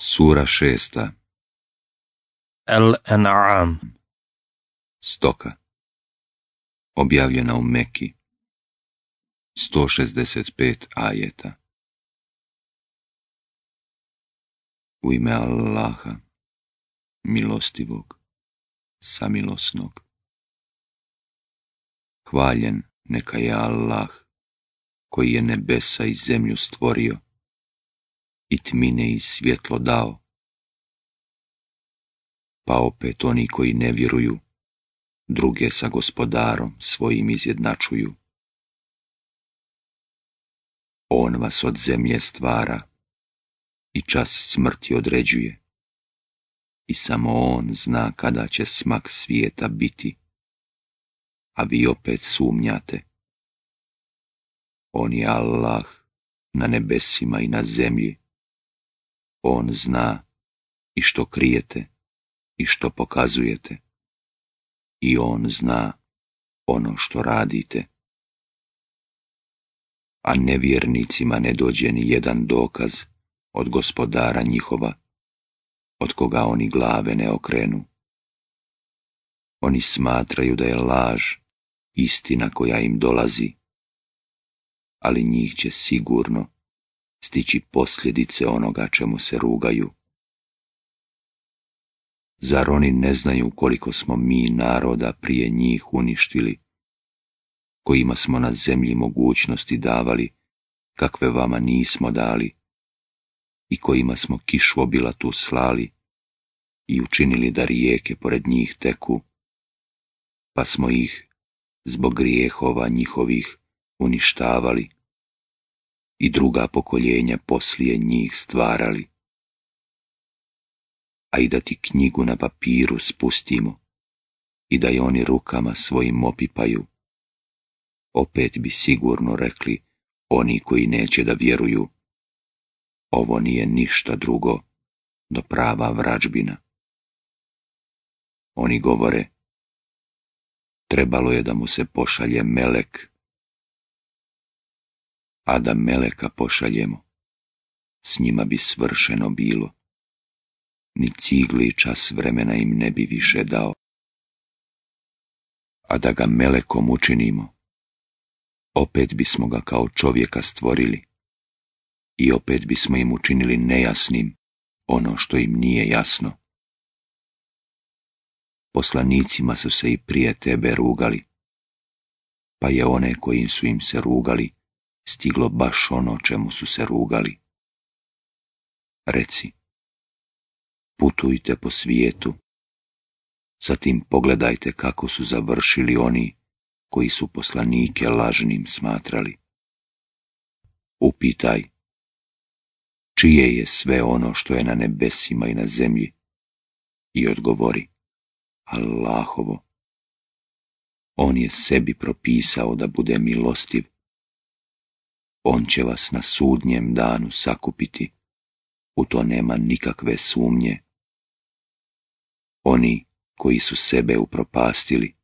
Sura šesta el anam Stoka Objavljena u Meki 165 ajeta U ime Allaha, milostivog, samilosnog. Hvaljen neka je Allah, koji je nebesa i zemlju stvorio i tmine i svjetlo dao. Pa opet oni koji ne vjeruju, druge sa gospodarom svojim izjednačuju. On vas od zemlje stvara i čas smrti određuje. I samo on zna kada će smak svijeta biti, a vi opet sumnjate. On je Allah na nebesima i na zemlji on zna i što krijete i što pokazujete. I On zna ono što radite. A nevjernicima ne dođe ni jedan dokaz od gospodara njihova, od koga oni glave ne okrenu. Oni smatraju da je laž istina koja im dolazi, ali njih će sigurno stići posljedice onoga čemu se rugaju. Zar oni ne znaju koliko smo mi naroda prije njih uništili, kojima smo na zemlji mogućnosti davali, kakve vama nismo dali, i kojima smo kišu tu slali i učinili da rijeke pored njih teku, pa smo ih zbog grijehova njihovih uništavali i druga pokoljenja poslije njih stvarali, a i da ti knjigu na papiru spustimo i da je oni rukama svojim opipaju, opet bi sigurno rekli oni koji neće da vjeruju, ovo nije ništa drugo do prava vrađbina. Oni govore, trebalo je da mu se pošalje melek a da meleka pošaljemo. S njima bi svršeno bilo. Ni cigli čas vremena im ne bi više dao. A da ga melekom učinimo, opet bismo ga kao čovjeka stvorili. I opet bismo im učinili nejasnim ono što im nije jasno. Poslanicima su se i prije tebe rugali, pa je one kojim su im se rugali stiglo baš ono čemu su se rugali. Reci, putujte po svijetu, zatim pogledajte kako su završili oni koji su poslanike lažnim smatrali. Upitaj, čije je sve ono što je na nebesima i na zemlji? I odgovori, Allahovo. On je sebi propisao da bude milostiv on će vas na sudnjem danu sakupiti, u to nema nikakve sumnje. Oni koji su sebe upropastili,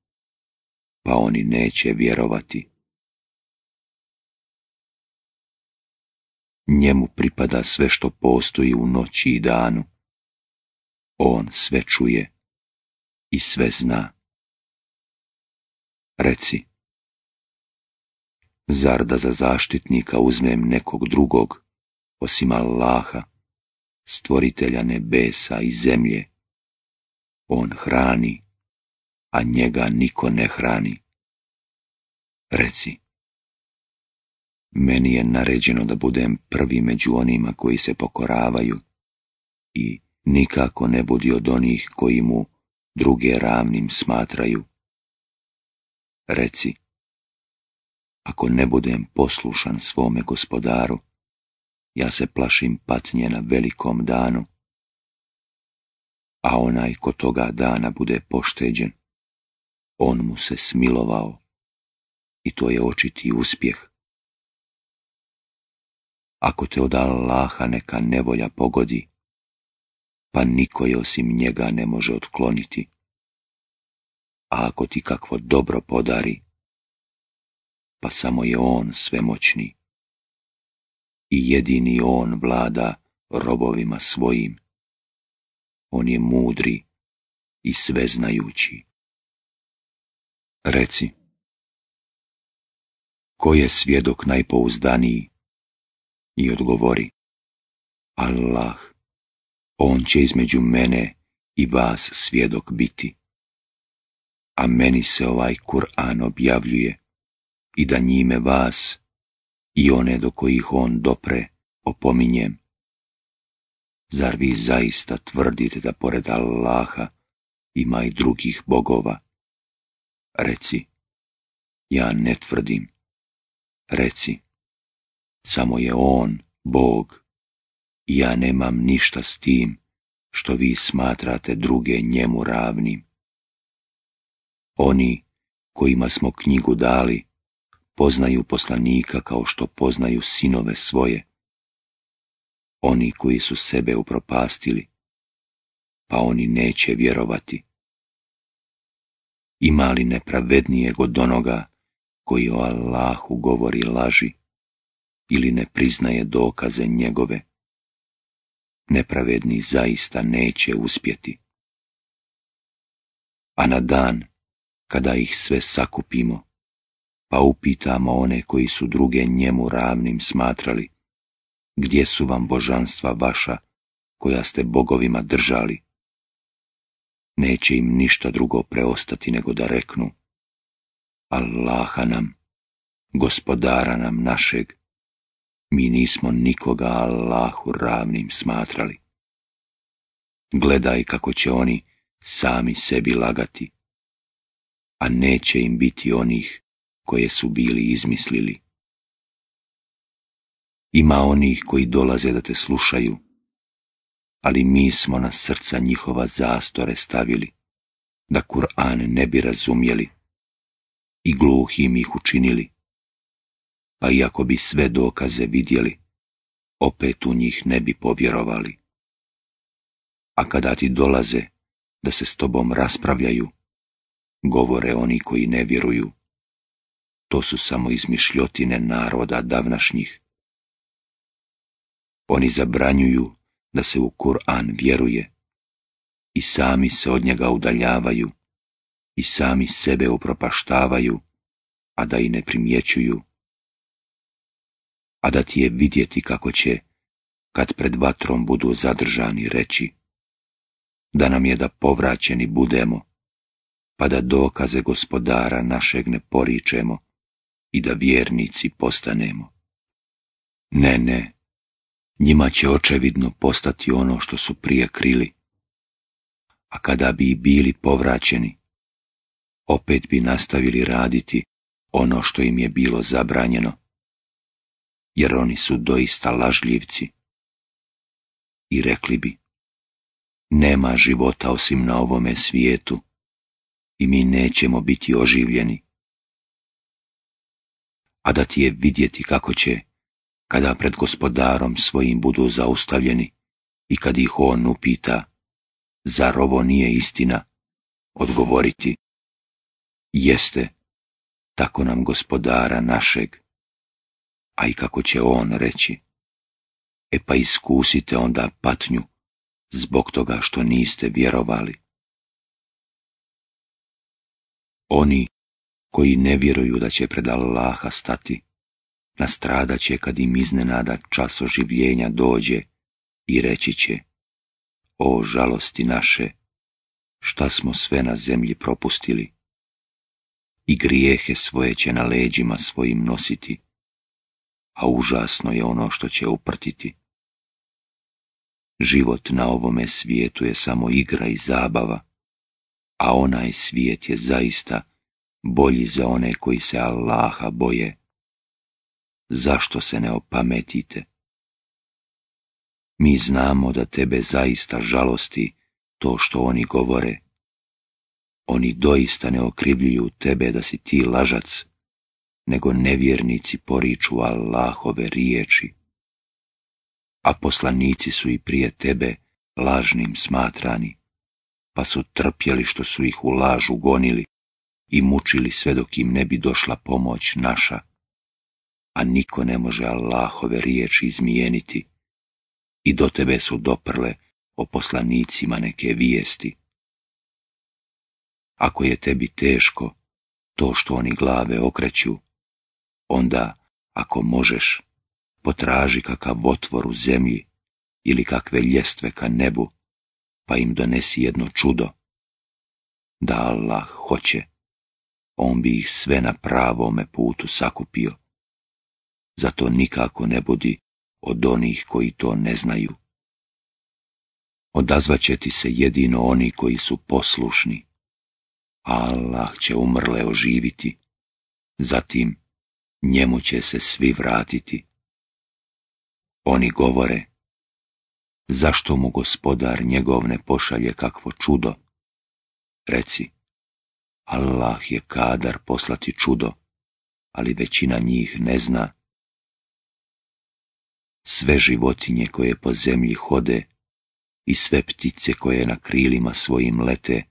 pa oni neće vjerovati. Njemu pripada sve što postoji u noći i danu. On sve čuje i sve zna. Reci, zar da za zaštitnika uzmem nekog drugog, osim Allaha, stvoritelja nebesa i zemlje. On hrani, a njega niko ne hrani. Reci, meni je naređeno da budem prvi među onima koji se pokoravaju i nikako ne budi od onih koji mu druge ravnim smatraju. Reci, ako ne budem poslušan svome gospodaru, ja se plašim patnje na velikom danu, a onaj ko toga dana bude pošteđen, on mu se smilovao i to je očiti uspjeh. Ako te od Allaha neka nevolja pogodi, pa niko je osim njega ne može otkloniti. A ako ti kakvo dobro podari, pa samo je On svemoćni. I jedini On vlada robovima svojim. On je mudri i sveznajući. Reci, ko je svjedok najpouzdaniji? I odgovori, Allah, on će između mene i vas svjedok biti. A meni se ovaj Kur'an objavljuje i da njime vas i one do kojih on dopre opominjem. Zar vi zaista tvrdite da pored Allaha ima i drugih bogova? Reci, ja ne tvrdim. Reci, samo je on Bog i ja nemam ništa s tim što vi smatrate druge njemu ravnim. Oni kojima smo knjigu dali, poznaju poslanika kao što poznaju sinove svoje. Oni koji su sebe upropastili, pa oni neće vjerovati. Ima li nepravednijeg od onoga koji o Allahu govori laži ili ne priznaje dokaze njegove? Nepravedni zaista neće uspjeti. A na dan, kada ih sve sakupimo, pa upitamo one koji su druge njemu ravnim smatrali, gdje su vam božanstva vaša, koja ste bogovima držali? Neće im ništa drugo preostati nego da reknu, Allaha nam, gospodara nam našeg, mi nismo nikoga Allahu ravnim smatrali. Gledaj kako će oni sami sebi lagati, a neće im biti onih koje su bili izmislili. Ima onih koji dolaze da te slušaju, ali mi smo na srca njihova zastore stavili, da Kur'an ne bi razumjeli i gluhim ih učinili, pa iako bi sve dokaze vidjeli, opet u njih ne bi povjerovali. A kada ti dolaze da se s tobom raspravljaju, govore oni koji ne vjeruju to su samo izmišljotine naroda davnašnjih. Oni zabranjuju da se u Kur'an vjeruje i sami se od njega udaljavaju i sami sebe upropaštavaju, a da i ne primjećuju. A da ti je vidjeti kako će, kad pred vatrom budu zadržani, reći da nam je da povraćeni budemo, pa da dokaze gospodara našeg ne poričemo, i da vjernici postanemo. Ne, ne, njima će očevidno postati ono što su prije krili. A kada bi i bili povraćeni, opet bi nastavili raditi ono što im je bilo zabranjeno, jer oni su doista lažljivci. I rekli bi, nema života osim na ovome svijetu i mi nećemo biti oživljeni a da ti je vidjeti kako će, kada pred gospodarom svojim budu zaustavljeni i kad ih on upita, zar ovo nije istina, odgovoriti, jeste, tako nam gospodara našeg, a i kako će on reći, e pa iskusite onda patnju zbog toga što niste vjerovali. Oni koji ne vjeruju da će pred Allaha stati, nastrada će kad im iznenada čas oživljenja dođe i reći će, o žalosti naše, šta smo sve na zemlji propustili, i grijehe svoje će na leđima svojim nositi, a užasno je ono što će uprtiti. Život na ovome svijetu je samo igra i zabava, a onaj svijet je zaista bolji za one koji se Allaha boje. Zašto se ne opametite? Mi znamo da tebe zaista žalosti to što oni govore. Oni doista ne okrivljuju tebe da si ti lažac, nego nevjernici poriču Allahove riječi. A poslanici su i prije tebe lažnim smatrani, pa su trpjeli što su ih u lažu gonili i mučili sve dok im ne bi došla pomoć naša. A niko ne može Allahove riječi izmijeniti. I do tebe su doprle o poslanicima neke vijesti. Ako je tebi teško to što oni glave okreću, onda, ako možeš, potraži kakav otvor u zemlji ili kakve ljestve ka nebu, pa im donesi jedno čudo. Da Allah hoće on bi ih sve na pravome putu sakupio. Zato nikako ne budi od onih koji to ne znaju. Odazvaće ti se jedino oni koji su poslušni. Allah će umrle oživiti, zatim njemu će se svi vratiti. Oni govore, zašto mu gospodar njegov ne pošalje kakvo čudo? Reci, Allah je kadar poslati čudo, ali većina njih ne zna. Sve životinje koje po zemlji hode i sve ptice koje na krilima svojim lete,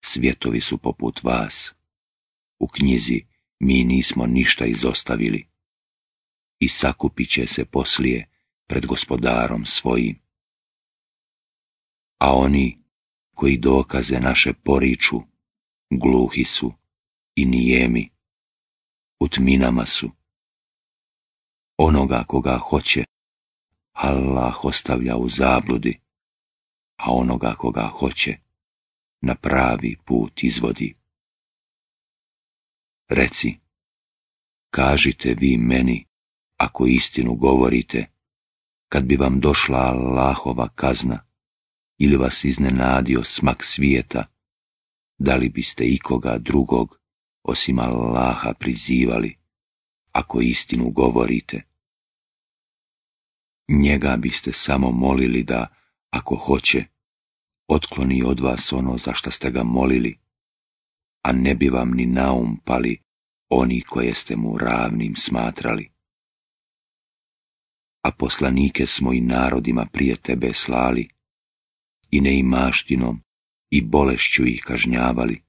svjetovi su poput vas. U knjizi mi nismo ništa izostavili i sakupit će se poslije pred gospodarom svojim. A oni koji dokaze naše poriču, gluhi su i nijemi, u tminama su. Onoga koga hoće, Allah ostavlja u zabludi, a onoga koga hoće, na pravi put izvodi. Reci, kažite vi meni, ako istinu govorite, kad bi vam došla Allahova kazna ili vas iznenadio smak svijeta, da li biste ikoga drugog osim Allaha prizivali, ako istinu govorite? Njega biste samo molili da, ako hoće, otkloni od vas ono za što ste ga molili, a ne bi vam ni naum pali oni koje ste mu ravnim smatrali. A poslanike smo i narodima prije tebe slali, i neimaštinom, i bolešću ih kažnjavali,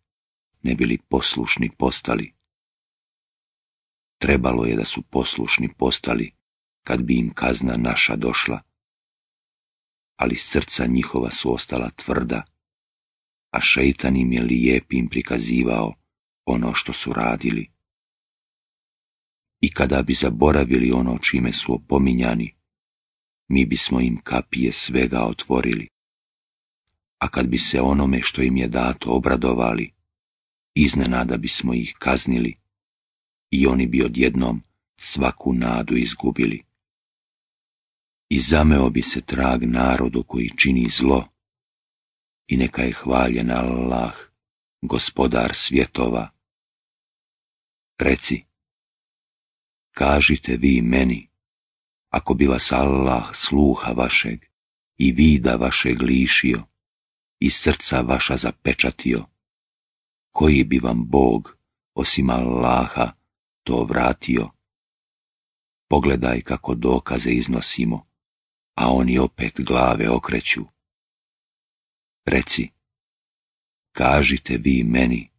ne bili poslušni postali. Trebalo je da su poslušni postali, kad bi im kazna naša došla, ali srca njihova su ostala tvrda, a šeitan im je lijepim prikazivao ono što su radili. I kada bi zaboravili ono čime su opominjani, mi bismo im kapije svega otvorili a kad bi se onome što im je dato obradovali, iznenada bismo ih kaznili i oni bi odjednom svaku nadu izgubili. I zameo bi se trag narodu koji čini zlo i neka je hvaljen Allah, gospodar svjetova. Reci, kažite vi meni, ako bi vas Allah sluha vašeg i vida vašeg lišio, i srca vaša zapečatio. Koji bi vam Bog, osim Allaha, to vratio? Pogledaj kako dokaze iznosimo, a oni opet glave okreću. Reci, kažite vi meni,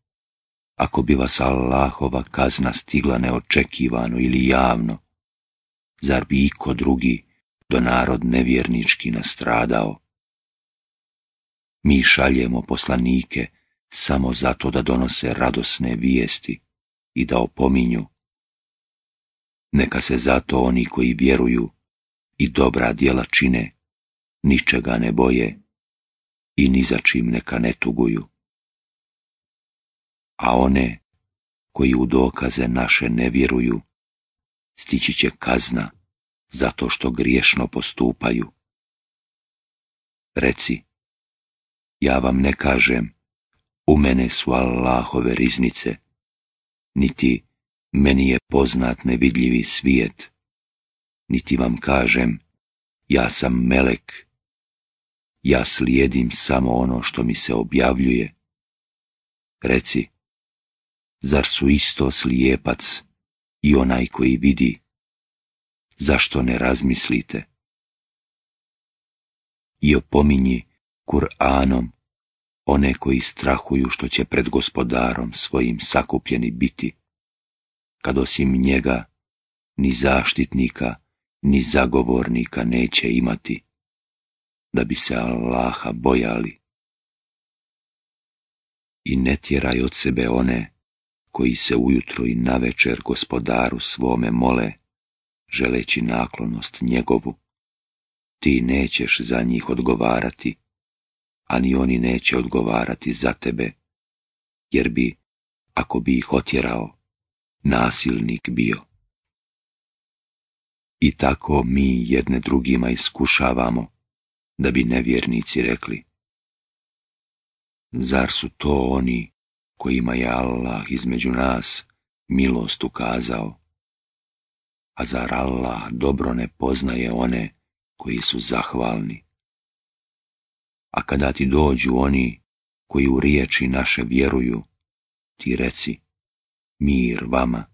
ako bi vas Allahova kazna stigla neočekivano ili javno, zar bi iko drugi do narod nevjernički nastradao? Mi šaljemo poslanike samo zato da donose radosne vijesti i da opominju. Neka se zato oni koji vjeruju i dobra djela čine, ničega ne boje i ni za čim neka ne tuguju. A one koji u dokaze naše ne vjeruju, stići će kazna zato što griješno postupaju. Reci, ja vam ne kažem, u mene su Allahove riznice, niti meni je poznat nevidljivi svijet, niti vam kažem, ja sam melek, ja slijedim samo ono što mi se objavljuje. Reci, zar su isto slijepac i onaj koji vidi? Zašto ne razmislite? I opominji Kur'anom one koji strahuju što će pred gospodarom svojim sakupljeni biti, kad osim njega ni zaštitnika, ni zagovornika neće imati, da bi se Allaha bojali. I ne tjeraj od sebe one koji se ujutro i navečer gospodaru svome mole, želeći naklonost njegovu, ti nećeš za njih odgovarati, a ni oni neće odgovarati za tebe, jer bi, ako bi ih otjerao, nasilnik bio. I tako mi jedne drugima iskušavamo, da bi nevjernici rekli. Zar su to oni kojima je Allah između nas milost ukazao? A zar Allah dobro ne poznaje one koji su zahvalni? A kada ti dođu oni koji u riječi naše vjeruju, ti reci, mir vama.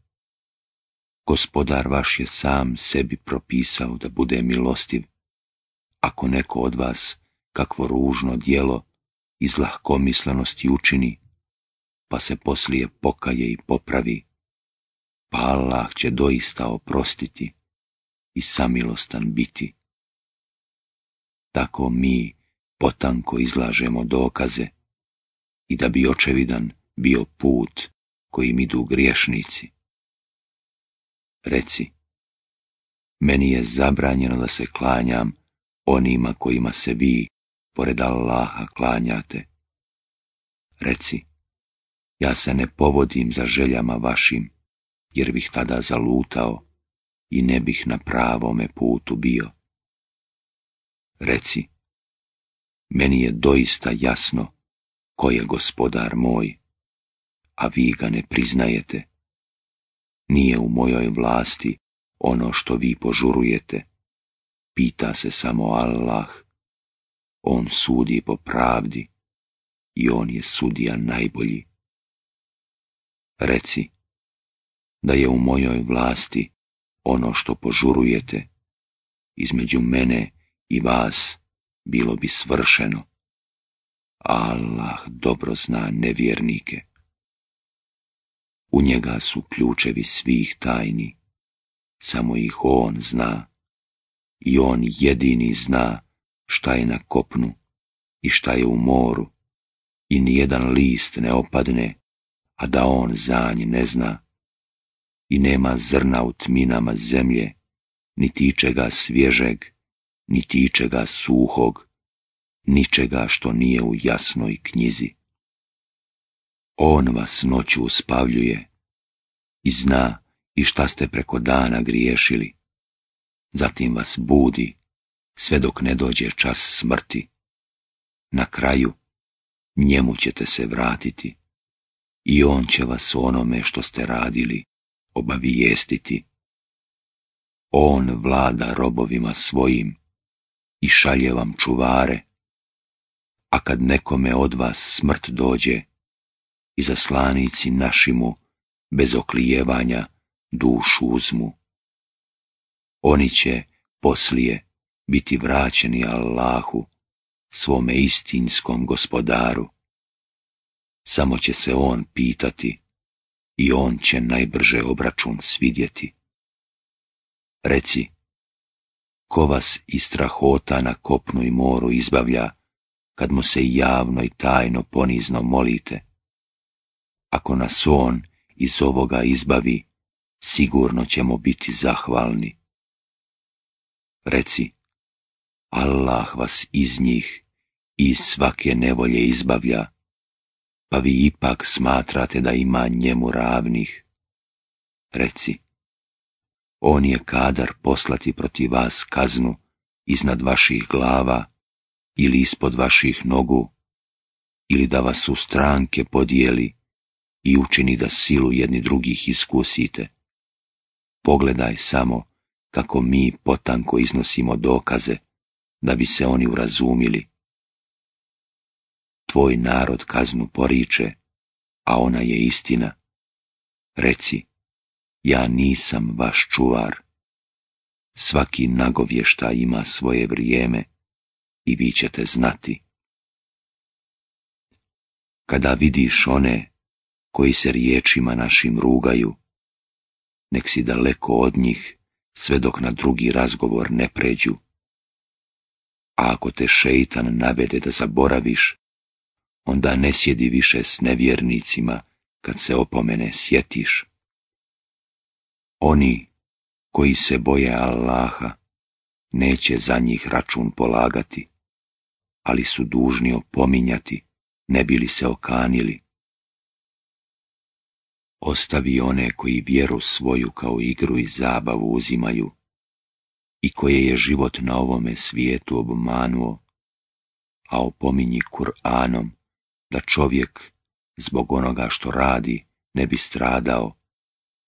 Gospodar vaš je sam sebi propisao da bude milostiv. Ako neko od vas kakvo ružno dijelo iz lahkomislenosti učini, pa se poslije pokaje i popravi, pa Allah će doista oprostiti i samilostan biti. Tako mi, potanko izlažemo dokaze i da bi očevidan bio put kojim idu griješnici. Reci, meni je zabranjeno da se klanjam onima kojima se vi, pored Allaha, klanjate. Reci, ja se ne povodim za željama vašim, jer bih tada zalutao i ne bih na pravome putu bio. Reci, meni je doista jasno ko je gospodar moj, a vi ga ne priznajete. Nije u mojoj vlasti ono što vi požurujete. Pita se samo Allah. On sudi po pravdi i on je sudija najbolji. Reci da je u mojoj vlasti ono što požurujete između mene i vas bilo bi svršeno. Allah dobro zna nevjernike. U njega su ključevi svih tajni, samo ih on zna. I on jedini zna šta je na kopnu i šta je u moru, i nijedan list ne opadne, a da on za ne zna. I nema zrna u tminama zemlje, niti tičega svježeg, niti ičega suhog, ničega što nije u jasnoj knjizi. On vas noću uspavljuje i zna i šta ste preko dana griješili. Zatim vas budi, sve dok ne dođe čas smrti. Na kraju, njemu ćete se vratiti i on će vas onome što ste radili obavijestiti. On vlada robovima svojim i šalje vam čuvare. A kad nekome od vas smrt dođe, i zaslanici slanici našimu, bez oklijevanja, dušu uzmu. Oni će poslije biti vraćeni Allahu, svome istinskom gospodaru. Samo će se on pitati i on će najbrže obračun svidjeti. Reci, ko vas i strahota na kopnu i moru izbavlja, kad mu se javno i tajno ponizno molite. Ako nas on iz ovoga izbavi, sigurno ćemo biti zahvalni. Reci, Allah vas iz njih i iz svake nevolje izbavlja, pa vi ipak smatrate da ima njemu ravnih. Reci, on je kadar poslati protiv vas kaznu iznad vaših glava ili ispod vaših nogu, ili da vas u stranke podijeli i učini da silu jedni drugih iskusite. Pogledaj samo kako mi potanko iznosimo dokaze da bi se oni urazumili. Tvoj narod kaznu poriče, a ona je istina. Reci, ja nisam vaš čuvar. Svaki nagovješta ima svoje vrijeme i vi ćete znati. Kada vidiš one koji se riječima našim rugaju, nek si daleko od njih sve dok na drugi razgovor ne pređu. A ako te šeitan navede da zaboraviš, onda ne sjedi više s nevjernicima kad se opomene sjetiš. Oni koji se boje Allaha neće za njih račun polagati, ali su dužni opominjati, ne bili se okanili. Ostavi one koji vjeru svoju kao igru i zabavu uzimaju i koje je život na ovome svijetu obmanuo, a opominji Kur'anom da čovjek zbog onoga što radi ne bi stradao,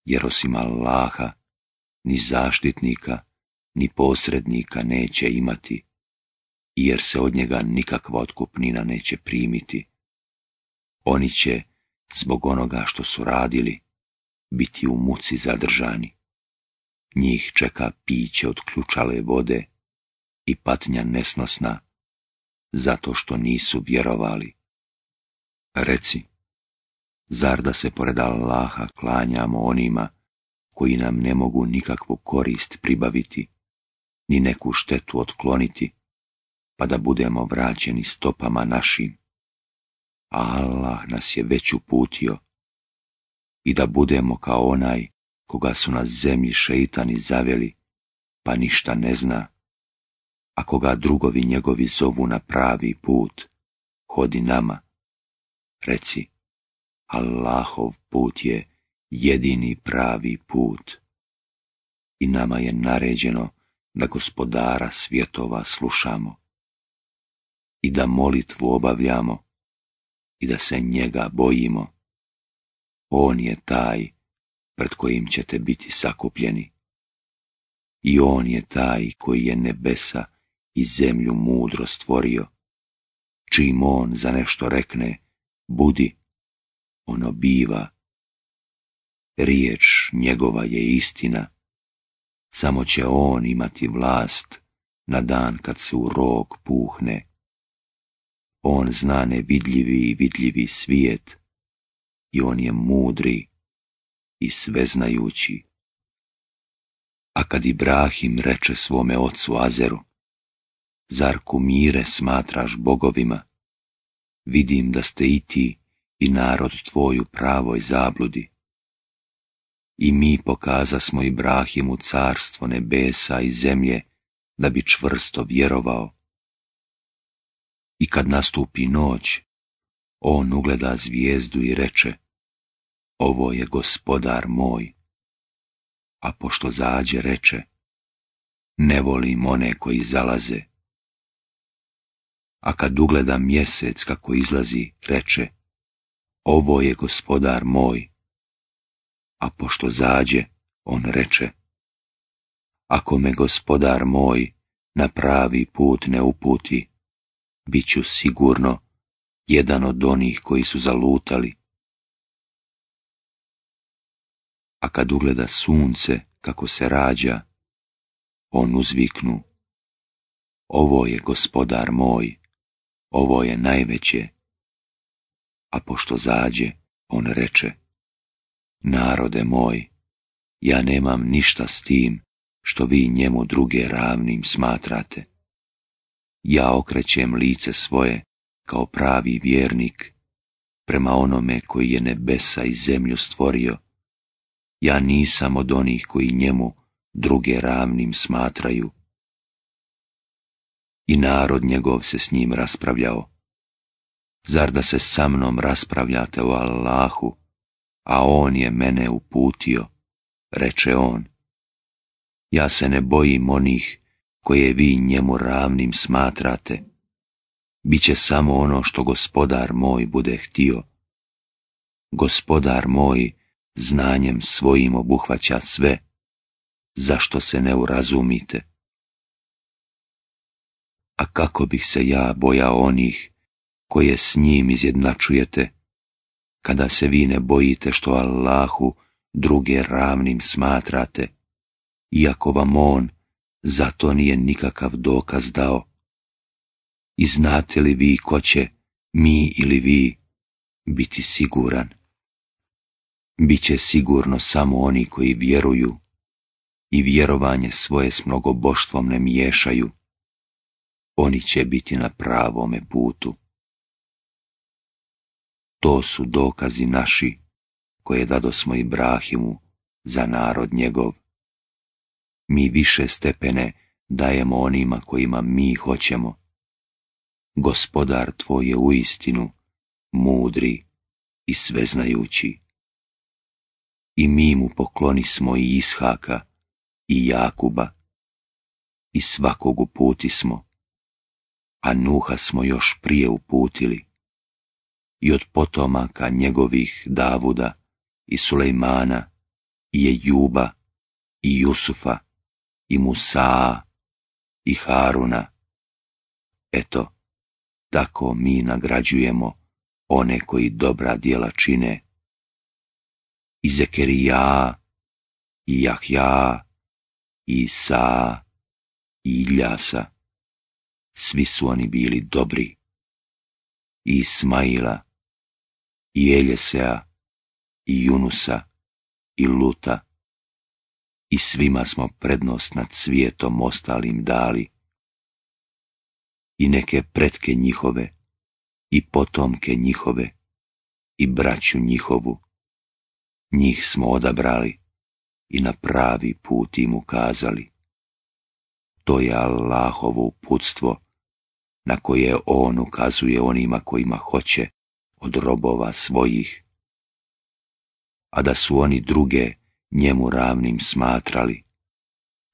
jer osim Allaha ni zaštitnika, ni posrednika neće imati, jer se od njega nikakva otkupnina neće primiti. Oni će, zbog onoga što su radili, biti u muci zadržani. Njih čeka piće od ključale vode i patnja nesnosna, zato što nisu vjerovali. Reci, Zar da se pored Allaha klanjamo onima koji nam ne mogu nikakvu korist pribaviti, ni neku štetu otkloniti, pa da budemo vraćeni stopama našim. Allah nas je već uputio i da budemo kao onaj koga su na zemlji šeitani zaveli, pa ništa ne zna, a koga drugovi njegovi zovu na pravi put, hodi nama, reci Allahov put je jedini pravi put. I nama je naređeno da gospodara svjetova slušamo i da molitvu obavljamo i da se njega bojimo. On je taj pred kojim ćete biti sakupljeni. I on je taj koji je nebesa i zemlju mudro stvorio. Čim on za nešto rekne, budi, ono biva. Riječ njegova je istina, samo će on imati vlast na dan kad se u rok puhne. On zna nevidljivi i vidljivi svijet i on je mudri i sveznajući. A kad Ibrahim reče svome ocu Azeru, zar kumire smatraš bogovima? Vidim da ste i ti i narod tvoj u pravoj zabludi. I mi pokazasmo Ibrahimu carstvo nebesa i zemlje, da bi čvrsto vjerovao. I kad nastupi noć, on ugleda zvijezdu i reče, ovo je gospodar moj. A pošto zađe reče, ne volim one koji zalaze. A kad ugleda mjesec kako izlazi, reče, ovo je gospodar moj. A pošto zađe, on reče, ako me gospodar moj na pravi put ne uputi, bit ću sigurno jedan od onih koji su zalutali. A kad ugleda sunce kako se rađa, on uzviknu, ovo je gospodar moj, ovo je najveće a pošto zađe, on reče, narode moj, ja nemam ništa s tim što vi njemu druge ravnim smatrate. Ja okrećem lice svoje kao pravi vjernik prema onome koji je nebesa i zemlju stvorio. Ja nisam od onih koji njemu druge ravnim smatraju. I narod njegov se s njim raspravljao zar da se sa mnom raspravljate o Allahu, a On je mene uputio, reče on. Ja se ne bojim onih koje vi njemu ravnim smatrate. Biće samo ono što gospodar moj bude htio. Gospodar moj znanjem svojim obuhvaća sve, zašto se ne urazumite. A kako bih se ja bojao onih koje s njim izjednačujete, kada se vi ne bojite što Allahu druge ravnim smatrate, iako vam on zato nije nikakav dokaz dao. I znate li vi ko će, mi ili vi, biti siguran? Biće sigurno samo oni koji vjeruju i vjerovanje svoje s mnogoboštvom ne miješaju. Oni će biti na pravome putu. To su dokazi naši, koje smo Ibrahimu za narod njegov. Mi više stepene dajemo onima kojima mi hoćemo. Gospodar tvoj je uistinu mudri i sveznajući. I mi mu pokloni smo i Ishaka i Jakuba i svakog uputi smo, a Nuha smo još prije uputili i od potomaka njegovih Davuda i Sulejmana i Ejuba i Jusufa i Musa i Haruna. Eto, tako mi nagrađujemo one koji dobra djela čine. I Zekerija, i Jahja, i Sa, i Iljasa. Svi su oni bili dobri. Ismaila, i Eljesea, i Junusa, i Luta, i svima smo prednost nad svijetom ostalim dali, i neke pretke njihove, i potomke njihove, i braću njihovu, njih smo odabrali i na pravi put im ukazali. To je Allahovo uputstvo, na koje On ukazuje onima kojima hoće, od robova svojih, a da su oni druge njemu ravnim smatrali,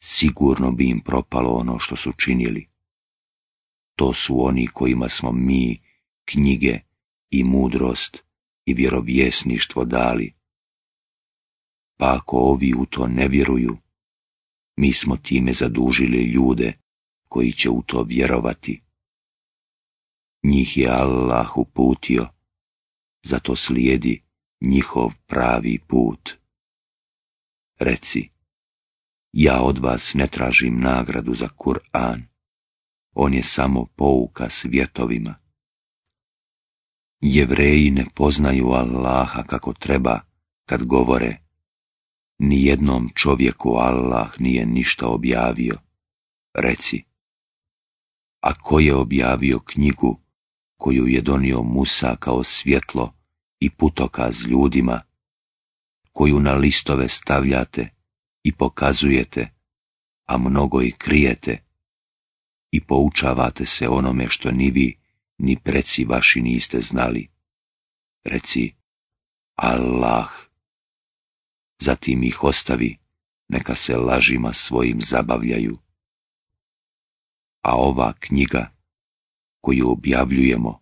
sigurno bi im propalo ono što su činili. To su oni kojima smo mi knjige i mudrost i vjerovjesništvo dali. Pa ako ovi u to ne vjeruju, mi smo time zadužili ljude koji će u to vjerovati. Njih je Allah uputio zato slijedi njihov pravi put. Reci, ja od vas ne tražim nagradu za Kur'an, on je samo pouka svjetovima. Jevreji ne poznaju Allaha kako treba kad govore ni jednom čovjeku Allah nije ništa objavio. Reci, a ko je objavio knjigu koju je donio Musa kao svjetlo i putokaz ljudima, koju na listove stavljate i pokazujete, a mnogo i krijete, i poučavate se onome što ni vi, ni preci vaši niste znali. Reci, Allah. Zatim ih ostavi, neka se lažima svojim zabavljaju. A ova knjiga koju objavljujemo,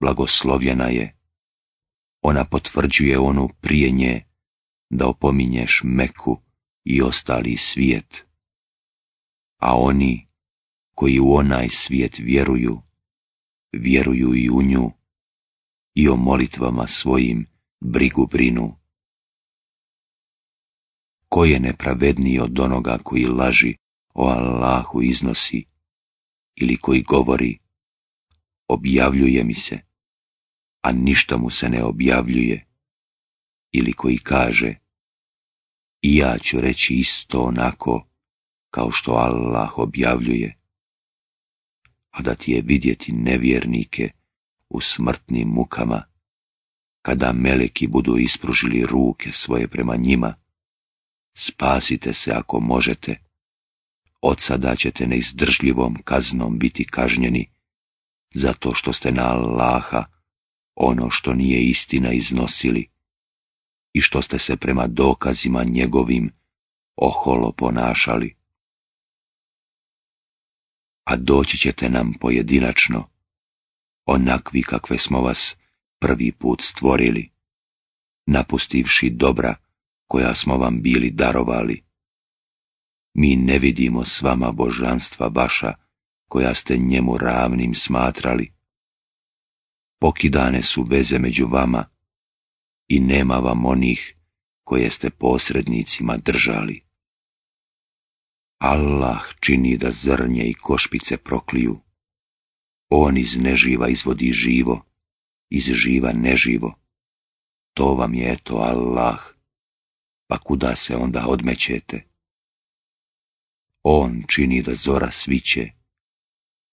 blagoslovljena je. Ona potvrđuje onu prije nje, da opominješ Meku i ostali svijet. A oni koji u onaj svijet vjeruju, vjeruju i u nju, i o molitvama svojim brigu brinu. Ko je nepravedniji od onoga koji laži o Allahu iznosi ili koji govori objavljuje mi se, a ništa mu se ne objavljuje, ili koji kaže, i ja ću reći isto onako kao što Allah objavljuje, a da ti je vidjeti nevjernike u smrtnim mukama, kada meleki budu ispružili ruke svoje prema njima, spasite se ako možete, od sada ćete neizdržljivom kaznom biti kažnjeni, zato što ste na Allaha ono što nije istina iznosili i što ste se prema dokazima njegovim oholo ponašali. A doći ćete nam pojedinačno, onakvi kakve smo vas prvi put stvorili, napustivši dobra koja smo vam bili darovali. Mi ne vidimo s vama božanstva vaša, koja ste njemu ravnim smatrali. Pokidane su veze među vama i nema vam onih koje ste posrednicima držali. Allah čini da zrnje i košpice prokliju. On iz neživa izvodi živo, iz živa neživo. To vam je eto Allah, pa kuda se onda odmećete? On čini da zora sviće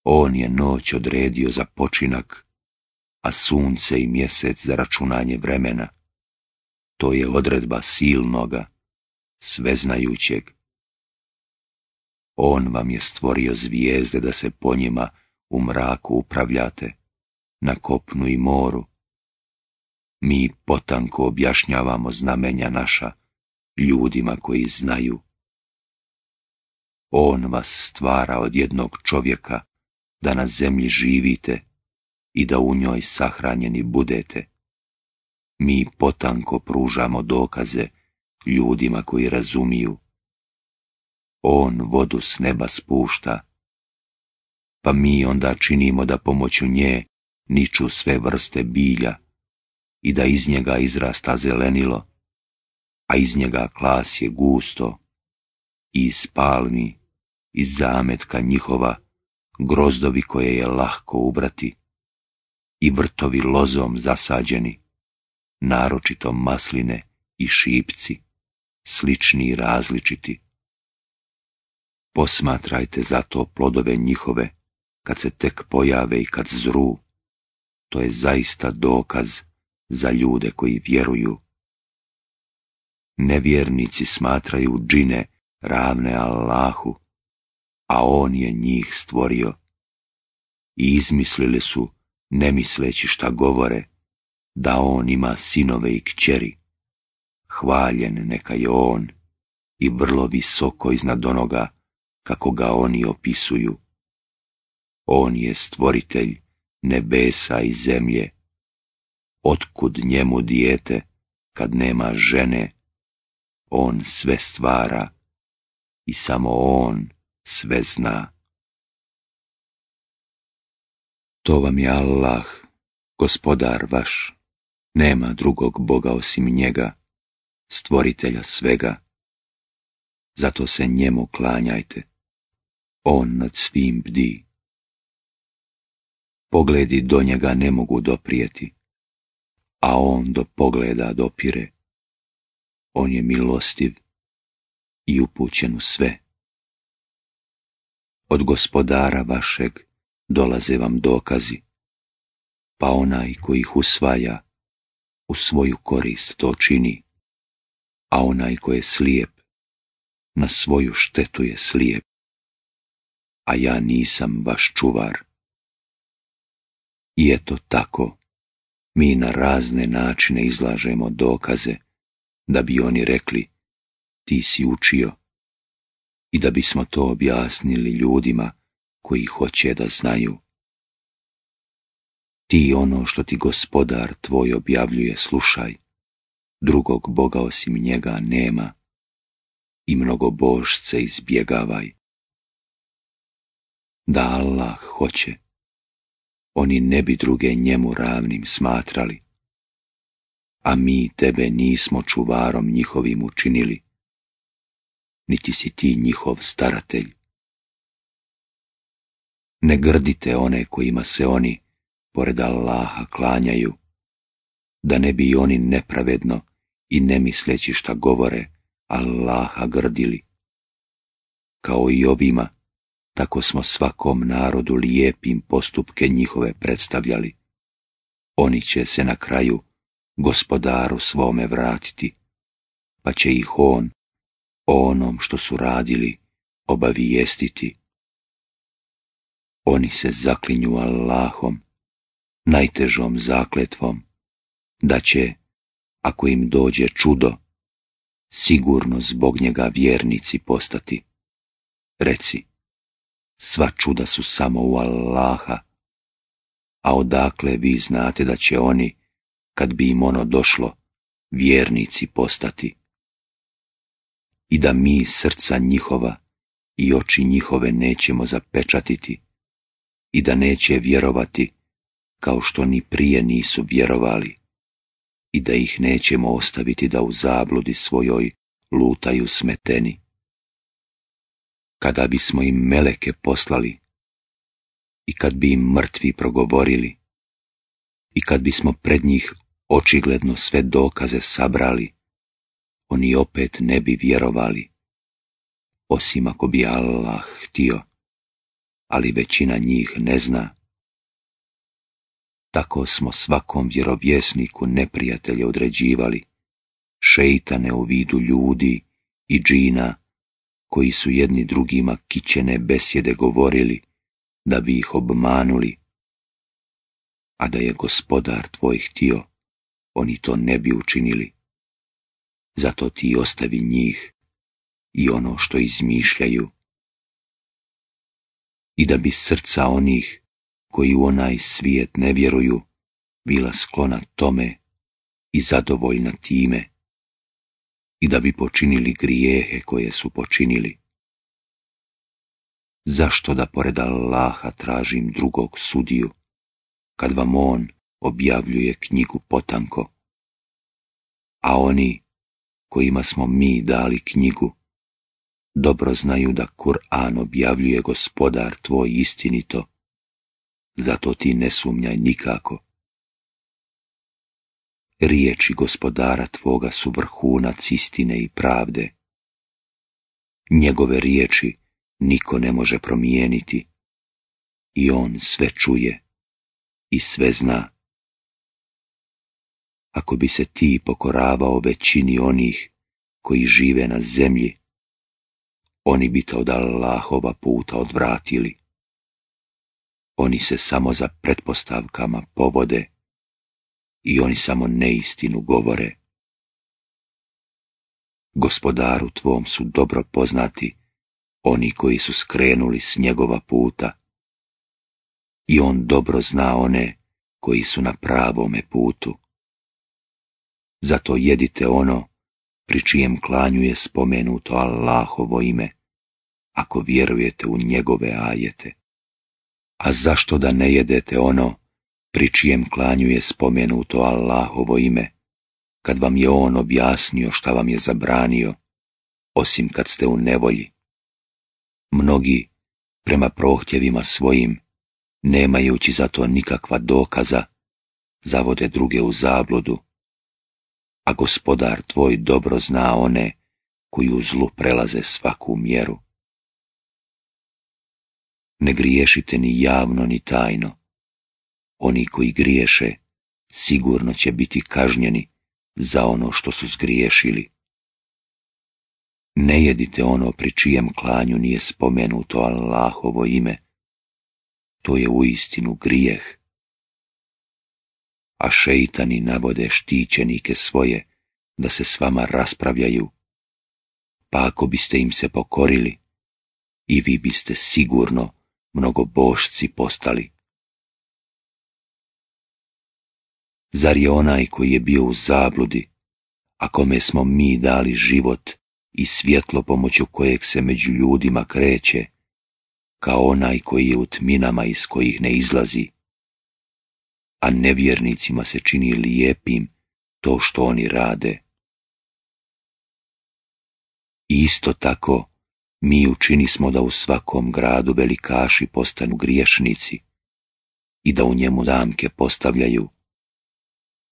on je noć odredio za počinak, a sunce i mjesec za računanje vremena. To je odredba silnoga, sveznajućeg. On vam je stvorio zvijezde da se po njima u mraku upravljate, na kopnu i moru. Mi potanko objašnjavamo znamenja naša ljudima koji znaju. On vas stvara od jednog čovjeka, da na zemlji živite i da u njoj sahranjeni budete. Mi potanko pružamo dokaze ljudima koji razumiju. On vodu s neba spušta, pa mi onda činimo da pomoću nje niču sve vrste bilja i da iz njega izrasta zelenilo, a iz njega klas je gusto i iz palmi, iz zametka njihova grozdovi koje je lahko ubrati i vrtovi lozom zasađeni, naročito masline i šipci, slični i različiti. Posmatrajte zato plodove njihove, kad se tek pojave i kad zru, to je zaista dokaz za ljude koji vjeruju. Nevjernici smatraju džine ravne Allahu, a on je njih stvorio. I izmislili su, ne misleći šta govore, da on ima sinove i kćeri. Hvaljen neka je on i vrlo visoko iznad onoga kako ga oni opisuju. On je stvoritelj nebesa i zemlje. Otkud njemu dijete kad nema žene? On sve stvara i samo on sve zna. To vam je Allah, gospodar vaš, nema drugog Boga osim njega, stvoritelja svega. Zato se njemu klanjajte, on nad svim bdi. Pogledi do njega ne mogu doprijeti, a on do pogleda dopire. On je milostiv i upućen u sve od gospodara vašeg dolaze vam dokazi, pa onaj koji ih usvaja u svoju korist to čini, a onaj koji je slijep na svoju štetu je slijep, a ja nisam vaš čuvar. I eto tako, mi na razne načine izlažemo dokaze, da bi oni rekli, ti si učio, i da bismo to objasnili ljudima koji hoće da znaju. Ti ono što ti gospodar tvoj objavljuje slušaj, drugog Boga osim njega nema i mnogo božce izbjegavaj. Da Allah hoće, oni ne bi druge njemu ravnim smatrali, a mi tebe nismo čuvarom njihovim učinili, niti si ti njihov staratelj. Ne grdite one kojima se oni, pored Allaha, klanjaju, da ne bi oni nepravedno i ne misleći šta govore Allaha grdili. Kao i ovima, tako smo svakom narodu lijepim postupke njihove predstavljali. Oni će se na kraju gospodaru svome vratiti, pa će ih on o onom što su radili obavijestiti. Oni se zaklinju Allahom, najtežom zakletvom, da će, ako im dođe čudo, sigurno zbog njega vjernici postati. Reci, sva čuda su samo u Allaha, a odakle vi znate da će oni, kad bi im ono došlo, vjernici postati i da mi srca njihova i oči njihove nećemo zapečatiti i da neće vjerovati kao što ni prije nisu vjerovali i da ih nećemo ostaviti da u zabludi svojoj lutaju smeteni. Kada bismo im meleke poslali i kad bi im mrtvi progovorili i kad bismo pred njih očigledno sve dokaze sabrali, oni opet ne bi vjerovali, osim ako bi Allah htio, ali većina njih ne zna. Tako smo svakom vjerovjesniku neprijatelje određivali, šeitane u vidu ljudi i džina, koji su jedni drugima kićene besjede govorili, da bi ih obmanuli. A da je gospodar tvoj htio, oni to ne bi učinili zato ti ostavi njih i ono što izmišljaju. I da bi srca onih koji u onaj svijet ne vjeruju bila sklona tome i zadovoljna time i da bi počinili grijehe koje su počinili. Zašto da pored Allaha tražim drugog sudiju, kad vam On objavljuje knjigu potanko? A oni kojima smo mi dali knjigu, dobro znaju da Kur'an objavljuje gospodar tvoj istinito, zato ti ne sumnjaj nikako. Riječi gospodara tvoga su vrhunac istine i pravde. Njegove riječi niko ne može promijeniti i on sve čuje i sve zna ako bi se ti pokoravao većini onih koji žive na zemlji, oni bi te od Allahova puta odvratili. Oni se samo za pretpostavkama povode i oni samo neistinu govore. Gospodaru tvom su dobro poznati oni koji su skrenuli s njegova puta i on dobro zna one koji su na pravome putu zato jedite ono pri čijem klanju je spomenuto Allahovo ime, ako vjerujete u njegove ajete. A zašto da ne jedete ono pri čijem klanju je spomenuto Allahovo ime, kad vam je on objasnio šta vam je zabranio, osim kad ste u nevolji? Mnogi, prema prohtjevima svojim, nemajući za to nikakva dokaza, zavode druge u zabludu, a gospodar tvoj dobro zna one koji u zlu prelaze svaku mjeru. Ne griješite ni javno ni tajno. Oni koji griješe sigurno će biti kažnjeni za ono što su zgriješili. Ne jedite ono pri čijem klanju nije spomenuto Allahovo ime. To je uistinu grijeh a šeitani navode štićenike svoje da se s vama raspravljaju. Pa ako biste im se pokorili, i vi biste sigurno mnogo bošci postali. Zar je onaj koji je bio u zabludi, a kome smo mi dali život i svjetlo pomoću kojeg se među ljudima kreće, kao onaj koji je u tminama iz kojih ne izlazi, a nevjernicima se čini lijepim to što oni rade. Isto tako, mi učinismo da u svakom gradu velikaši postanu griješnici i da u njemu zamke postavljaju,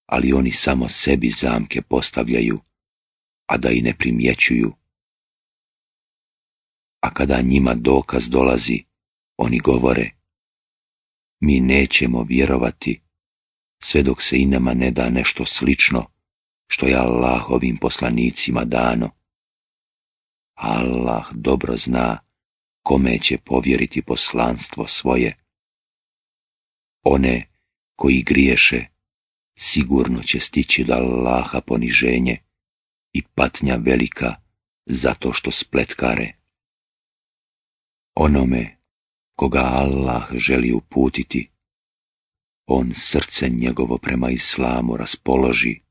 ali oni samo sebi zamke postavljaju, a da i ne primjećuju. A kada njima dokaz dolazi, oni govore, mi nećemo vjerovati sve dok se inama ne da nešto slično, što je Allahovim poslanicima dano. Allah dobro zna kome će povjeriti poslanstvo svoje. One koji griješe, sigurno će stići da Allaha poniženje i patnja velika zato što spletkare. Onome koga Allah želi uputiti, on srce njegovo prema islamu raspoloži,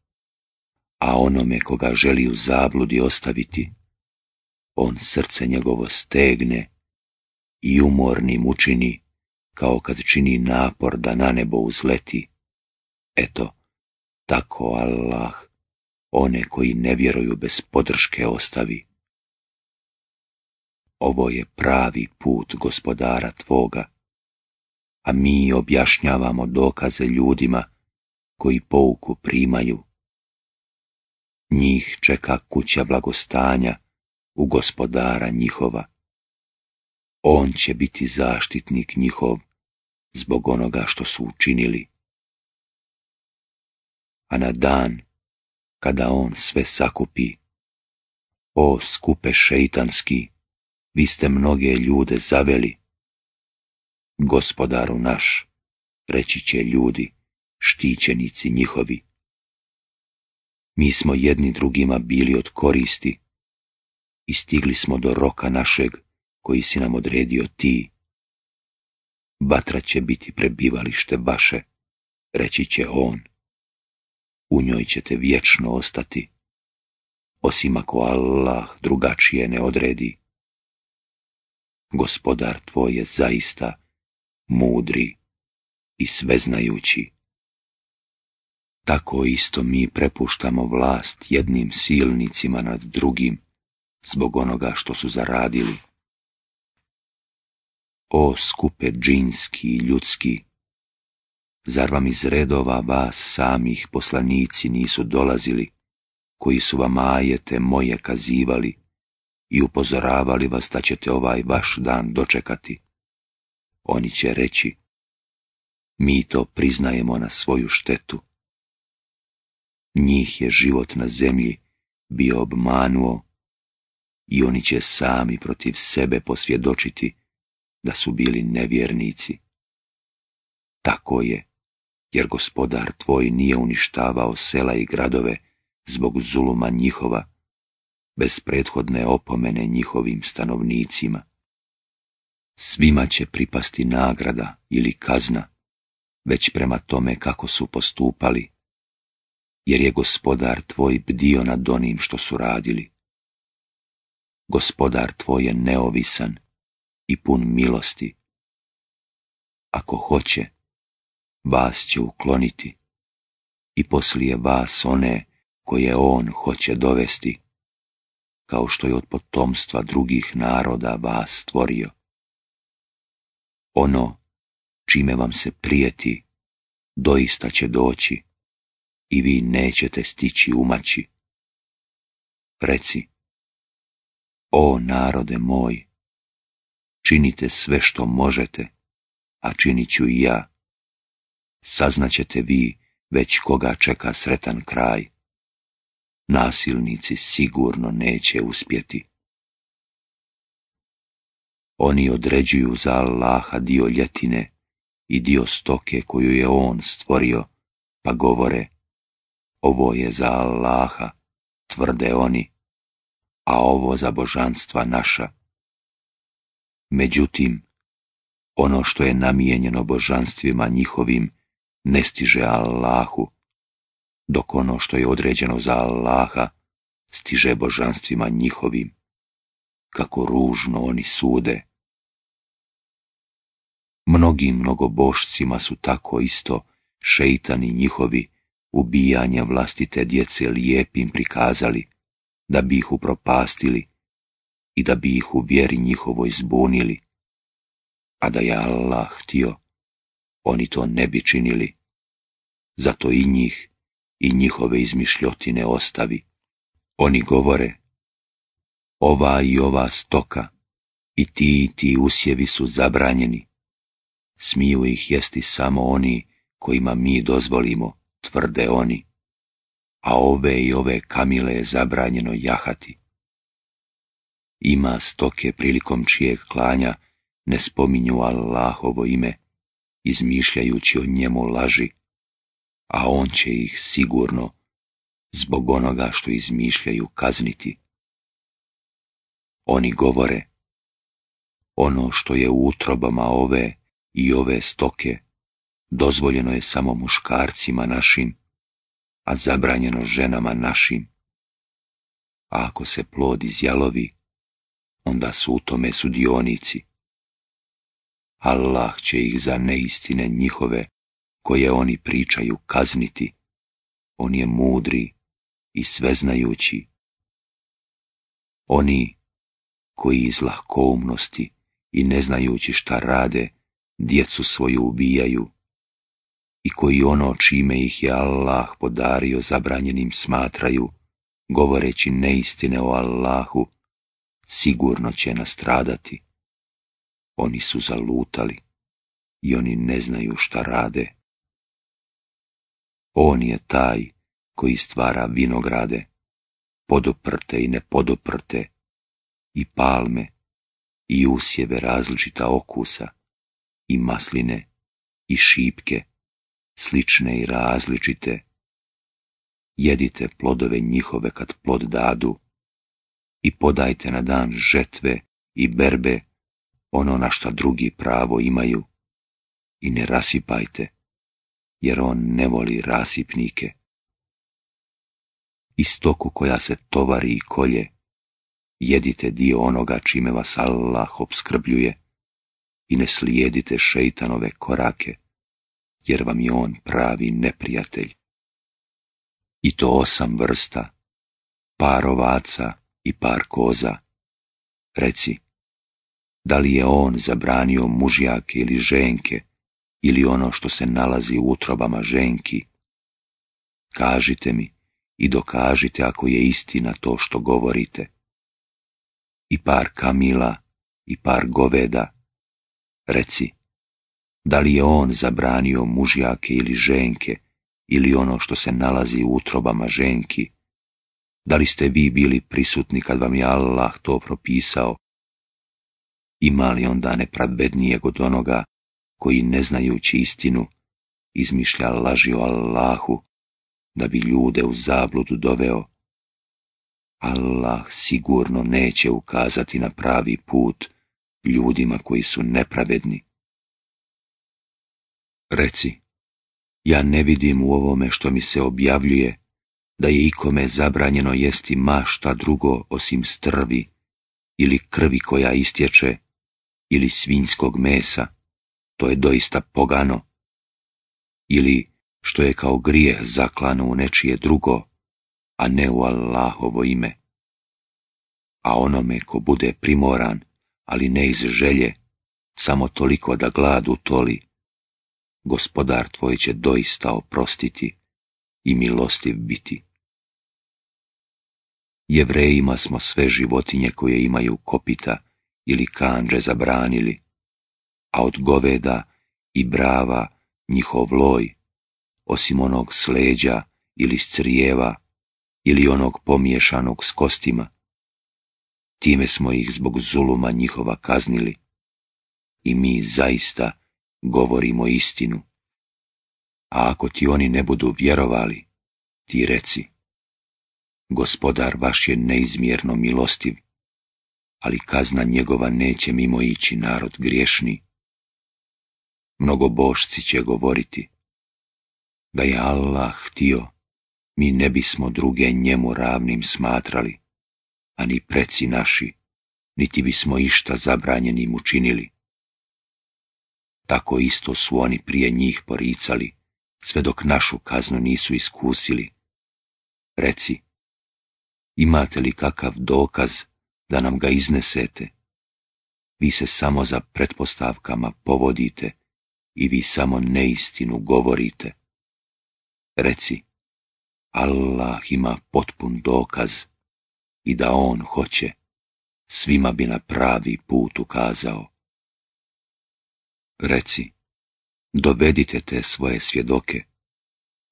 a onome koga želi u zabludi ostaviti, on srce njegovo stegne i umornim učini, kao kad čini napor da na nebo uzleti. Eto, tako Allah one koji ne vjeruju bez podrške ostavi. Ovo je pravi put gospodara tvoga, a mi objašnjavamo dokaze ljudima koji pouku primaju. Njih čeka kuća blagostanja u gospodara njihova. On će biti zaštitnik njihov zbog onoga što su učinili. A na dan, kada on sve sakupi, o skupe šeitanski, vi ste mnoge ljude zaveli, gospodaru naš, reći će ljudi, štićenici njihovi. Mi smo jedni drugima bili od koristi i stigli smo do roka našeg koji si nam odredio ti. Batra će biti prebivalište baše, reći će on. U njoj ćete vječno ostati, osim ako Allah drugačije ne odredi. Gospodar tvoj je zaista mudri i sveznajući. Tako isto mi prepuštamo vlast jednim silnicima nad drugim zbog onoga što su zaradili. O skupe džinski i ljudski, zar vam iz redova vas samih poslanici nisu dolazili, koji su vam ajete moje kazivali i upozoravali vas da ćete ovaj vaš dan dočekati? oni će reći, mi to priznajemo na svoju štetu. Njih je život na zemlji bio obmanuo i oni će sami protiv sebe posvjedočiti da su bili nevjernici. Tako je, jer gospodar tvoj nije uništavao sela i gradove zbog zuluma njihova, bez prethodne opomene njihovim stanovnicima svima će pripasti nagrada ili kazna, već prema tome kako su postupali, jer je gospodar tvoj bdio nad onim što su radili. Gospodar tvoj je neovisan i pun milosti. Ako hoće, vas će ukloniti i poslije vas one koje on hoće dovesti, kao što je od potomstva drugih naroda vas stvorio ono čime vam se prijeti, doista će doći i vi nećete stići umaći. Reci, o narode moj, činite sve što možete, a činit ću i ja. Saznaćete vi već koga čeka sretan kraj. Nasilnici sigurno neće uspjeti. Oni određuju za Allaha dio ljetine i dio stoke koju je On stvorio, pa govore, ovo je za Allaha, tvrde oni, a ovo za božanstva naša. Međutim, ono što je namijenjeno božanstvima njihovim ne stiže Allahu, dok ono što je određeno za Allaha stiže božanstvima njihovim, kako ružno oni sude. Mnogim mnogobošcima su tako isto šeitani njihovi ubijanja vlastite djece lijepim prikazali, da bi ih upropastili i da bi ih u vjeri njihovoj zbunili. A da je Allah htio, oni to ne bi činili. Zato i njih i njihove izmišljotine ostavi. Oni govore, ova i ova stoka i ti i ti usjevi su zabranjeni smiju ih jesti samo oni kojima mi dozvolimo, tvrde oni. A ove i ove kamile je zabranjeno jahati. Ima stoke prilikom čijeg klanja ne spominju Allahovo ime, izmišljajući o njemu laži, a on će ih sigurno, zbog onoga što izmišljaju, kazniti. Oni govore, ono što je u utrobama ove i ove stoke dozvoljeno je samo muškarcima našim, a zabranjeno ženama našim. A ako se plod izjalovi, onda su u tome sudionici. Allah će ih za neistine njihove, koje oni pričaju, kazniti. On je mudri i sveznajući. Oni koji iz lahkoumnosti i ne znajući šta rade, djecu svoju ubijaju i koji ono čime ih je Allah podario zabranjenim smatraju, govoreći neistine o Allahu, sigurno će nastradati. Oni su zalutali i oni ne znaju šta rade. On je taj koji stvara vinograde, podoprte i nepodoprte, i palme, i usjeve različita okusa, i masline i šipke, slične i različite. Jedite plodove njihove kad plod dadu i podajte na dan žetve i berbe ono na šta drugi pravo imaju i ne rasipajte, jer on ne voli rasipnike. I stoku koja se tovari i kolje, jedite dio onoga čime vas Allah obskrbljuje i ne slijedite šeitanove korake, jer vam je on pravi neprijatelj. I to osam vrsta, par ovaca i par koza. Reci, da li je on zabranio mužjake ili ženke, ili ono što se nalazi u utrobama ženki? Kažite mi i dokažite ako je istina to što govorite. I par kamila i par goveda Reci, da li je on zabranio mužjake ili ženke, ili ono što se nalazi u utrobama ženki? Da li ste vi bili prisutni kad vam je Allah to propisao? Ima li onda nepravednijeg od onoga koji, ne znajući istinu, izmišlja laži o Allahu, da bi ljude u zabludu doveo? Allah sigurno neće ukazati na pravi put, ljudima koji su nepravedni. Reci, ja ne vidim u ovome što mi se objavljuje da je ikome zabranjeno jesti mašta drugo osim strvi ili krvi koja istječe ili svinjskog mesa, to je doista pogano, ili što je kao grijeh zaklano u nečije drugo, a ne u Allahovo ime. A onome ko bude primoran ali ne iz želje, samo toliko da glad utoli. Gospodar tvoj će doista oprostiti i milostiv biti. Jevrejima smo sve životinje koje imaju kopita ili kanđe zabranili, a od goveda i brava njihov loj, osim onog sleđa ili scrijeva ili onog pomiješanog s kostima, time smo ih zbog zuluma njihova kaznili. I mi zaista govorimo istinu. A ako ti oni ne budu vjerovali, ti reci, gospodar vaš je neizmjerno milostiv, ali kazna njegova neće mimo ići narod griješni. Mnogo bošci će govoriti, da je Allah htio, mi ne bismo druge njemu ravnim smatrali a ni preci naši, niti bismo išta zabranjenim učinili. Tako isto su oni prije njih poricali, sve dok našu kaznu nisu iskusili. Reci, imate li kakav dokaz da nam ga iznesete? Vi se samo za pretpostavkama povodite i vi samo neistinu govorite. Reci, Allah ima potpun dokaz i da on hoće, svima bi na pravi put ukazao. Reci, dovedite te svoje svjedoke,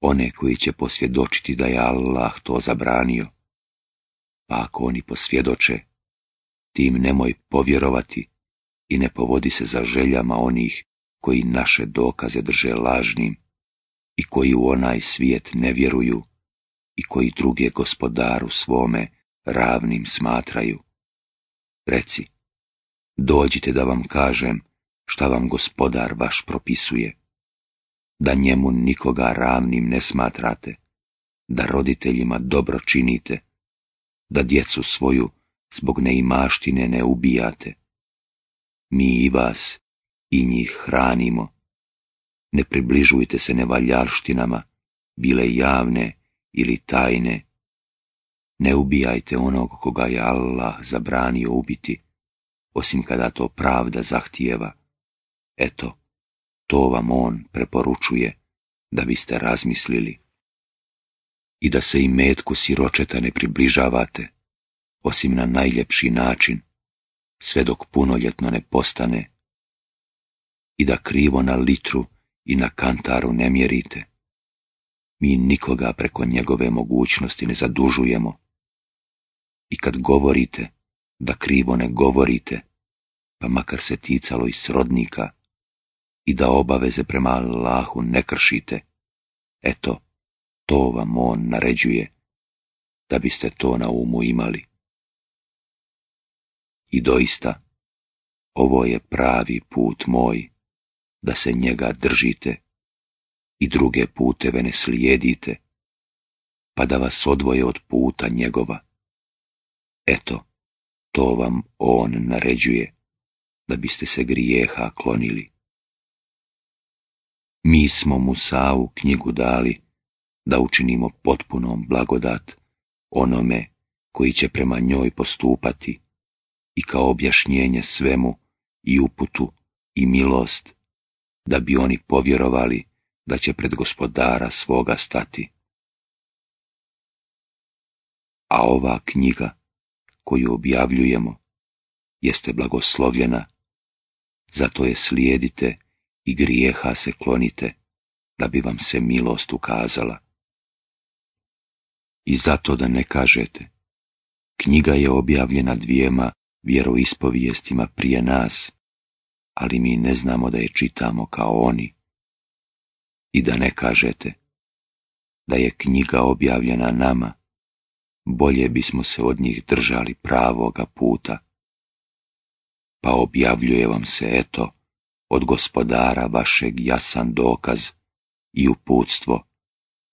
one koji će posvjedočiti da je Allah to zabranio. Pa ako oni posvjedoče, tim nemoj povjerovati i ne povodi se za željama onih koji naše dokaze drže lažnim i koji u onaj svijet ne vjeruju i koji druge gospodaru svome ravnim smatraju. Reci, dođite da vam kažem šta vam gospodar vaš propisuje, da njemu nikoga ravnim ne smatrate, da roditeljima dobro činite, da djecu svoju zbog neimaštine ne ubijate. Mi i vas i njih hranimo. Ne približujte se nevaljarštinama, bile javne ili tajne, ne ubijajte onog koga je Allah zabranio ubiti, osim kada to pravda zahtijeva. Eto, to vam on preporučuje da biste razmislili. I da se i metku siročeta ne približavate, osim na najljepši način, sve dok punoljetno ne postane. I da krivo na litru i na kantaru ne mjerite. Mi nikoga preko njegove mogućnosti ne zadužujemo i kad govorite, da krivo ne govorite, pa makar se ticalo i srodnika, i da obaveze prema Allahu ne kršite. Eto, to vam on naređuje, da biste to na umu imali. I doista, ovo je pravi put moj, da se njega držite i druge puteve ne slijedite, pa da vas odvoje od puta njegova. Eto, to vam on naređuje, da biste se grijeha klonili. Mi smo savu knjigu dali, da učinimo potpunom blagodat onome koji će prema njoj postupati i kao objašnjenje svemu i uputu i milost, da bi oni povjerovali da će pred gospodara svoga stati. A ova knjiga koju objavljujemo, jeste blagoslovljena. Zato je slijedite i grijeha se klonite, da bi vam se milost ukazala. I zato da ne kažete, knjiga je objavljena dvijema vjeroispovijestima prije nas, ali mi ne znamo da je čitamo kao oni. I da ne kažete, da je knjiga objavljena nama, bolje bismo se od njih držali pravoga puta. Pa objavljuje vam se, eto, od gospodara vašeg jasan dokaz i uputstvo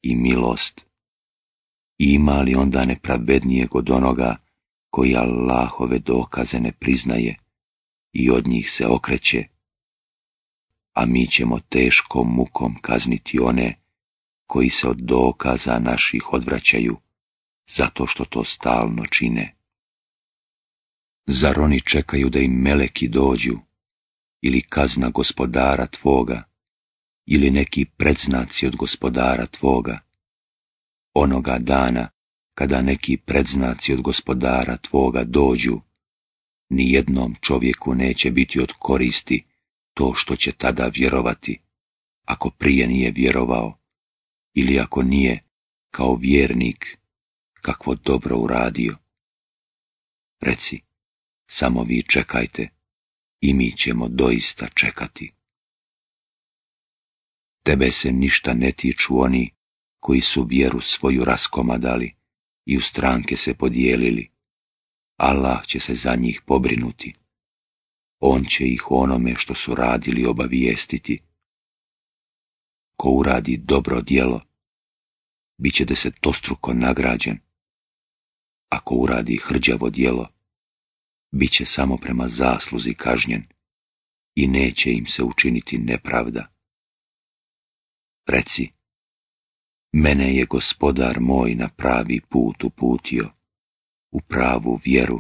i milost. I ima li onda nepravednijeg od onoga koji Allahove dokaze ne priznaje i od njih se okreće? A mi ćemo teškom mukom kazniti one koji se od dokaza naših odvraćaju zato što to stalno čine. Zar oni čekaju da im meleki dođu, ili kazna gospodara tvoga, ili neki predznaci od gospodara tvoga? Onoga dana, kada neki predznaci od gospodara tvoga dođu, ni jednom čovjeku neće biti od koristi to što će tada vjerovati, ako prije nije vjerovao, ili ako nije, kao vjernik, kakvo dobro uradio. Reci, samo vi čekajte i mi ćemo doista čekati. Tebe se ništa ne tiču oni koji su vjeru svoju raskomadali i u stranke se podijelili. Allah će se za njih pobrinuti. On će ih onome što su radili obavijestiti. Ko uradi dobro djelo, bit će struko nagrađen, ako uradi hrđavo dijelo, bit će samo prema zasluzi kažnjen i neće im se učiniti nepravda. Reci, mene je gospodar moj na pravi put uputio, u pravu vjeru,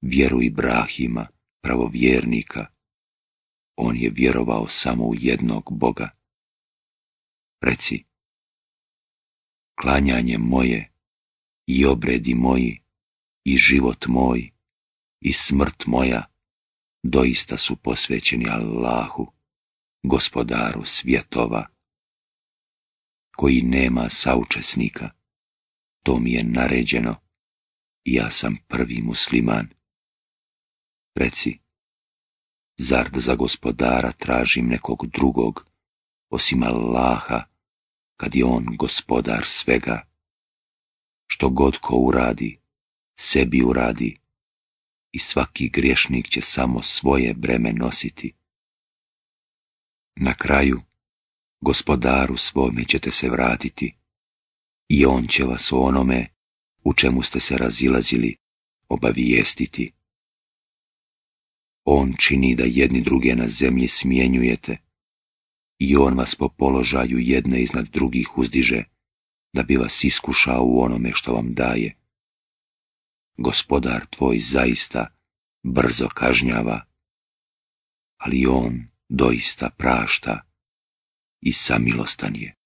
vjeru Ibrahima, pravovjernika. On je vjerovao samo u jednog Boga. Reci, klanjanje moje i obredi moji, i život moj, i smrt moja, doista su posvećeni Allahu, gospodaru svjetova, koji nema saučesnika. To mi je naređeno, ja sam prvi musliman. Reci, zar da za gospodara tražim nekog drugog, osim Allaha, kad je on gospodar svega? što god ko uradi, sebi uradi, i svaki griješnik će samo svoje breme nositi. Na kraju, gospodaru svome ćete se vratiti, i on će vas o onome, u čemu ste se razilazili, obavijestiti. On čini da jedni druge na zemlji smjenjujete, i on vas po položaju jedne iznad drugih uzdiže, da bi vas iskušao u onome što vam daje. Gospodar tvoj zaista brzo kažnjava, ali on doista prašta i samilostan je.